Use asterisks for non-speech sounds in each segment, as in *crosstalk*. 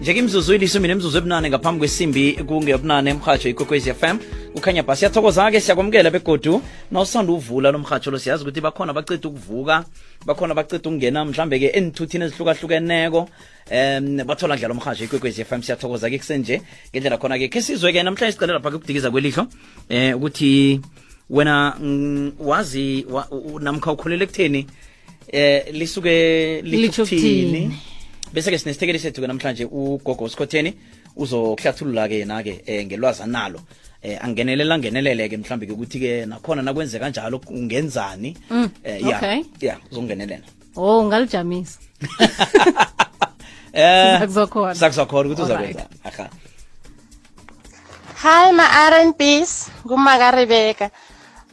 njeke imzuzu ilisumi nemzuzu ebunane ngaphambi kwesimbi kungeyobunane emrhatsho ikwekwezi fm kukhanya ba siyathokoza-ke siyakwamukela begodu nawusanda uvula lo mrhatsho lo siyazi ukuthi bakhona baceda ukuvuka bakhona baceda ukungena mhlambe-ke enithuthini ezihlukahlukeneko um bathola ndlela umrhatsho ikwekwezi fm siyathokoza-ke kusenje ngendlela khona-ke khe sizwe-ke namhlanje sicale lapha kukudikiza kwelihlo um ukuthi wena mm, wazi namkha ukholele ekutheni um lisuke Litsho ukuthini? Bese ke sinesithekeli sethu ke namhlanje ugogo usikhotheni uzokuhlathulula ke yena-ke eh, ngelwazi analo eh angenelela angenelele ke mhlambe ke ukuthi ke nakhona nakwenze kanjalo ungenzani Mm, eh ya okay. ya uzongenelela oh ungalijamisa *laughs* eh Sakuzokhona. sakuzokhona ukuthi Alright. uzakwenza aha Hi ma R&Bs kumaka Rebecca.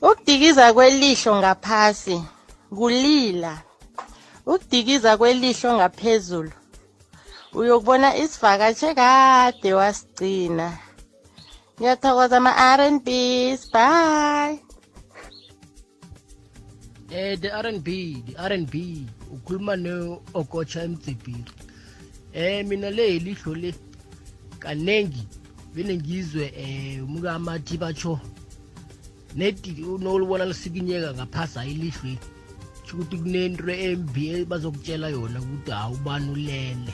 Ukudikiza kwelihlo ngaphasi kulila. Ukudikiza kwelihlo ngaphezulu. Uyokubona isivakatshe kade wasigcina. Ngiyathokoza ma R&Bs. Bye. Eh the R&B, the R&B ukhuluma no Okocha Mtsipiri. Eh mina le ilihlo le kanengi bene ngizwe eh umuka amathi batsho neti unolubona lisikinyeka ngaphasa ilihlo ukuthi kunento embi bazokutshela yona ukuthi awubani ulele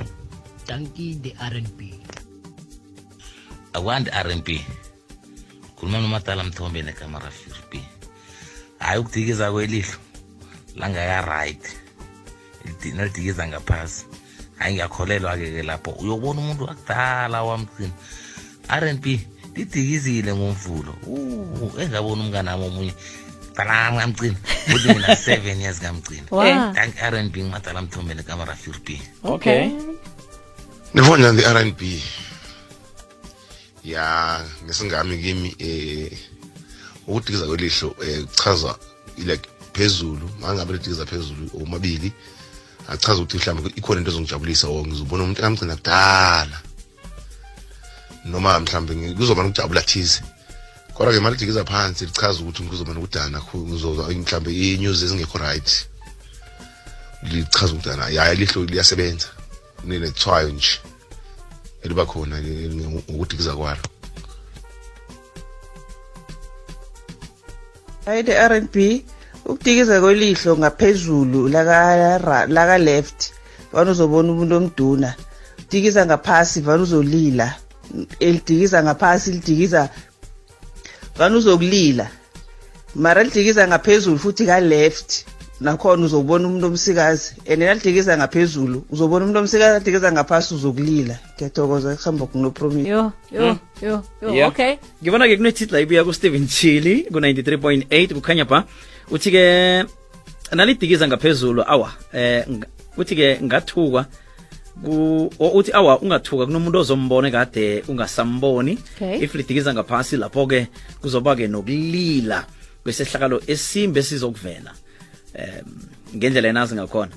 danki the R&B akwandi R&B khuluma nomatala mthombe nekamera 4B hayi ukudikiza kwelihlo langaka right. Lidi- nalidikiza ngaphasi hayi ngiyakholelwa-ke ke lapho. Uyobona umuntu akudala wamcina R&B lidikizile ngomvulo. Uh, engaboni umnganami omunye. Talani kamcina kuthi mina seven years kamcina Wow. danki R&B ngumatala mthombe nekamera 4B okay. Nivona the R&B. Ya, ngesingami kimi eh ukudikiza kwelihlo eh kuchaza like phezulu, mangabe lidikiza phezulu omabili. Achaza ukuthi mhlawumbe ikhona into ezongijabulisa or ngizobona umuntu kamgcina kudala. Noma mhlawumbe kuzoba nokujabula thize. Kodwa ke manje lidikiza phansi lichaza ukuthi kuzoba nokudana kuzoba mhlawumbe i-news ezingekho right. Lichaza ukudana ya lihlo liyasebenza. ninethwayo nje eliba khona ngokudikiza kwalo. Hayi the R&B ukudikiza kwelihlo ngaphezulu laka laka left vana uzobona umuntu omduna. Dikiza ngaphasi vana uzolila. Elidikiza ngaphasi lidikiza vana uzokulila. Mara lidikiza ngaphezulu futhi ka left. Nakhona uzobona umuntu omsikazi. And nalidikiza ngaphezulu uzobona umuntu omsikazi adikiza ngaphasi uzokulila. Ngiyathokoza kuhamba kunopromise yo yo yo yo Yeah. okay. Ngibona-ke kunethitla ibuya kusteven chili ku-93.8 kukhanya ba uthi-ke nalidikiza ngaphezulu awa eh uthi-ke ngathukwa uthi awa ungathuka kunomuntu ozombona kade ungasamboni. Okay. if lidikiza ngaphasi lapho-ke kuzoba-ke nokulila kwesehlakalo esimbi esizokuvela um ngendlela enazi ngakhona.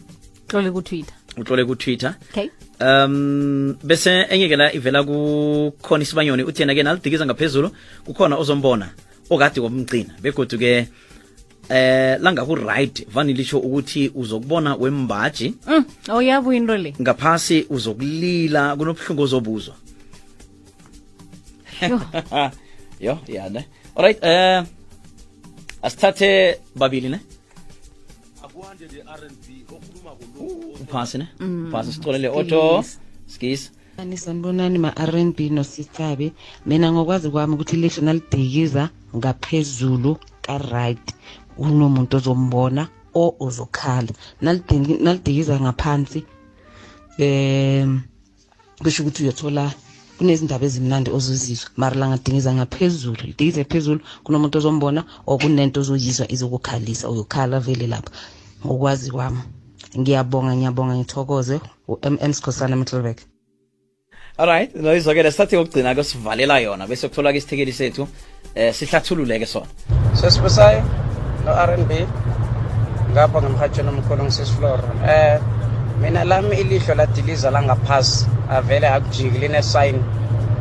Utlole kutwitter. Utlole ku-twitter. Okay. Um bese enye-ke la ivela kukhona isibanyoni uthi yena-ke nalidikiza ngaphezulu kukhona ozombona okade komgcina begodu-ke eh langaku-right vani lisho ukuthi uzokubona wembaji. Mm. awuyabuya into le. Ngaphasi uzokulila kunobuhlungu ozobuzwa. Yo. *laughs* yeah ya ne alright eh asithathe babili ne uphasi ne? Uphasi sicolele otho skis. Ani sanibonani ma-R&B nosithabe mina ngokwazi kwami ukuthi ilihlo nalidikiza ngaphezulu ka-right unomuntu ozombona o uzokhala. Nalidingi- nalidikiza ngaphansi um kusho ukuthi uyothola kunezindaba ezimnandi ozozizwa. Mara langadingiza ngaphezulu lidikize phezulu kunomuntu ozombona or kunento ozoyizwa izokukhalisa uyokhala vele lapha. Ngokwazi kwami. Ngiyabonga ngiyabonga ngithokoze. U-mm sikhosana middleburg. Alright noyizokele sithathe kokugcina-ke sivalela yona bese kutholaka isithekeli sethu eh sihlathululeke sona. Sesibusayo no-R&B ngapha ngemhatshweni omkhulu ngisisiflora eh mina lami ilihlo ladiliza langaphasi avele akujiki linesayini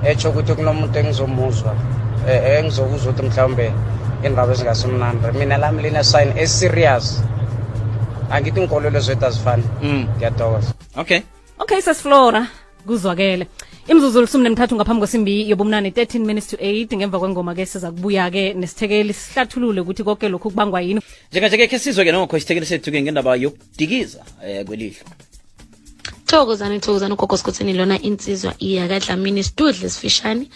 etsho ukuthi kunomuntu engizomuzwa eh, engizokuzwa ukuthi mhlawumbe indaba ezingasimnandi mina lami linesayini eserious. Angithi inkolelo zethu azifani mm. ngiyathokoza. Okay. Okay sesiflora kuzwakele. Imzuzu lisumi nemthathu ngaphambi kwesimbi yobumnane 13 minutes to 8 ngemva kwengoma-ke siza kubuya-ke nesithekeli sihlathulule ukuthi konke lokhu kubangwa yini. Njenganje-ke khe sizwe-ke nokho isithekeli sethu-ke ngendaba yokudikiza um kwelihlo thokozani thokozani ugogo sikhutheni lona insizwa iyakadlamini sidudle sifishane.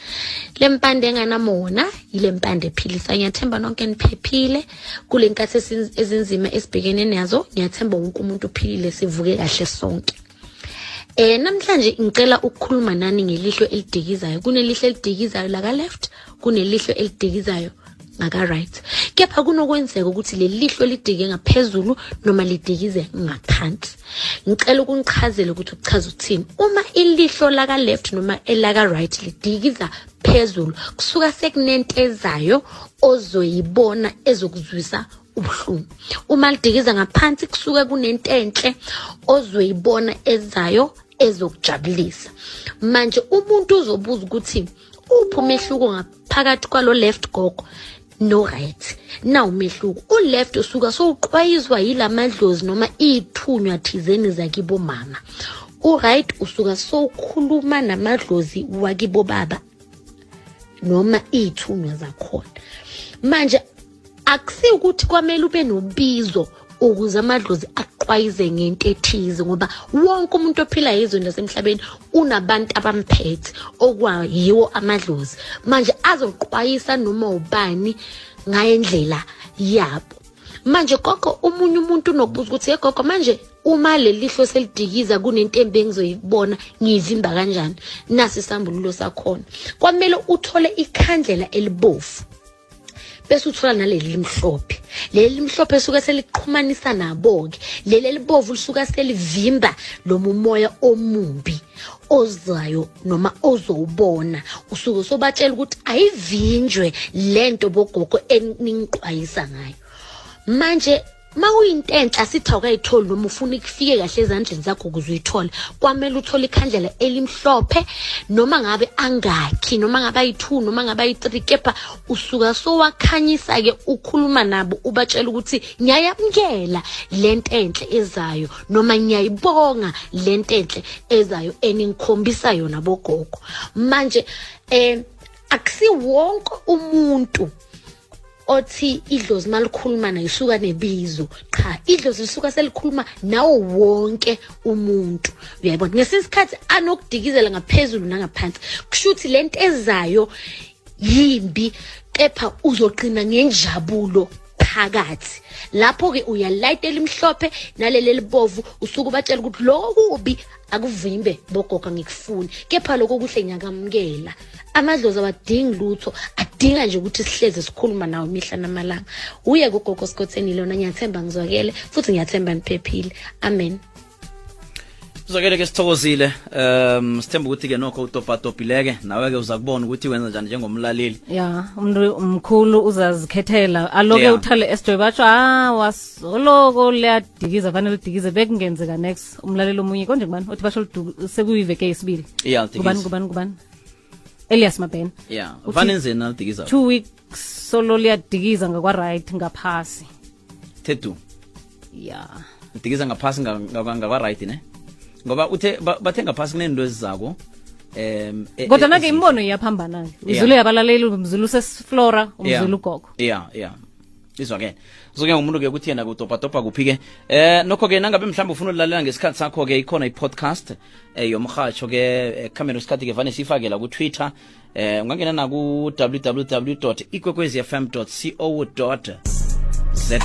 Le mpande enganamona yile mpande ephilisa ngiyathemba nonke niphephile kule nkathi ezinzima esibhekene nazo ngiyathemba wonke umuntu uphilile sivuke kahle sonke. Eh namhlanje ngicela ukukhuluma nani ngelihlo elidikizayo. Kunelihlo elidikizayo laka left kunelihlo elidikizayo ngaka right kepha kunokwenzeka ukuthi leli lihlo lidike ngaphezulu noma lidikize ngaphansi. Ngicela ukungichazela ukuthi ukuchaza ukuthini. Uma ilihlo laka left noma elaka right lidikiza phezulu kusuka sekunentezayo ozoyibona ezokuzwisa ubuhlungu. Uma lidikiza ngaphansi kusuke kunentenhle ozoyibona ezayo ezokujabulisa. Manje umuntu uzobuza ukuthi uphi umehluko ngaphakathi kwalo left gogo? No right. Na umehluko u-left usuka sowuqwayizwa yila madlozi noma iy'thunywa thizeni zakibo mama u-right usuka sowukhuluma namadlozi wakibo baba noma iy'thunywa zakhona. Manje akusiyo ukuthi kwamele ube nobizo ukuze amadlozi aqwayize ngento ethize ngoba wonke umuntu ophila yizwe nasemhlabeni unabantu abamphethe okwayiwo amadlozi. Manje azoqwayisa noma ubani ngayendlela yabo. Manje gogo omunye umuntu unokubuza ukuthi yegogo manje uma leli lihlo selidikiza kunentembe engizoyibona ngiyivimba kanjani? Nasi isambululo sakhona. Kwamele uthole ikhandlela elibofu bese uthola naleli limhlophe. Leli limhlophe lisuka seliqhumanisa nabo-ke. Leli elibovu lisuka selivimba lo mumoya omubi ozayo noma ozowubona. Usuke sobatshela ukuthi ayivinjwe lento bogogo eningiqwayisa ngayo. Manje mawuyintenhla sithi awukayitholi noma ufuna ikufike kahle ezandleni zakho ukuze uyithole kwamele uthole ikhandlela elimhlophe noma ngabe angakhi noma ngabe ayi-two noma ngabe ayi-three kepha usuka sowakhanyisa-ke ukhuluma nabo ubatshela ukuthi ngiyayamukela le ntenhle ezayo noma ngiyayibonga le ntenhle ezayo eningikhombisa yona bogogo. Manje um akusiwonke umuntu othi idlozi malikhuluma nayo isuka nebizo. Cha idlozi lisuka selikhuluma nawo wonke umuntu. Uyayibona? Ngesinye isikhathi anokudikizela ngaphezulu nangaphansi. Kusho ukuthi le nto ezayo yimbi kepha uzoqina ngenjabulo phakathi. Lapho-ke uyalayita elimhlophe naleli elibovu usuke ubatshela ukuthi loko kubi akuvimbe bogoga ngikufuni kepha lokho kuhle ngiyakamukela amadlozi awadingi lutho adinga nje ukuthi sihleze sikhuluma nawo imihla namalanga. Uye kugogo sikotheni lona ngiyathemba ngizwakele futhi ngiyathemba niphephile amen. Uzakele-ke sithokozile um sithemba ukuthi-ke nokho utopatopileke nawe-ke uza kubona ukuthi wenza njani njengomlaleli. Ya umntu mkhulu uzazikhethela. Aloke Yeah. uthale esjoy batsho a wasoloko liyadikiza fanele lidikize bekungenzeka next. Umlaleli omunye konje kubani othi basho sekuyiveke yesibili. Yeah, ngubani ngubani elias mabhena Uthi- vanenzeni nalidikiza? two weeks solo liyadikiza ngakwa-right ngaphasi. Tetu. Ya lidikiza ngaphasi nga- nga- ngakwa-right ne? Ngoba uthe ba- bathe ngaphasi kunento ezizako um kodwa nake imbono iyaphambana-ke uzulu yabalaleli umzulu usesiflora umzulu ugogo ya ya izwakele soke ngumuntu-ke ukuthi yena kutopatopa kuphi-ke. Eh nokho-ke nangabe mhlawumbe ufuna ukulalela ngesikhathi sakho-ke ikhona i-podcast eh yomrhatsho-ke eh, kamera isikhathi-ke vane siyifakela ku-twitter. Eh ungangena naku-www ikwekwezi fm co za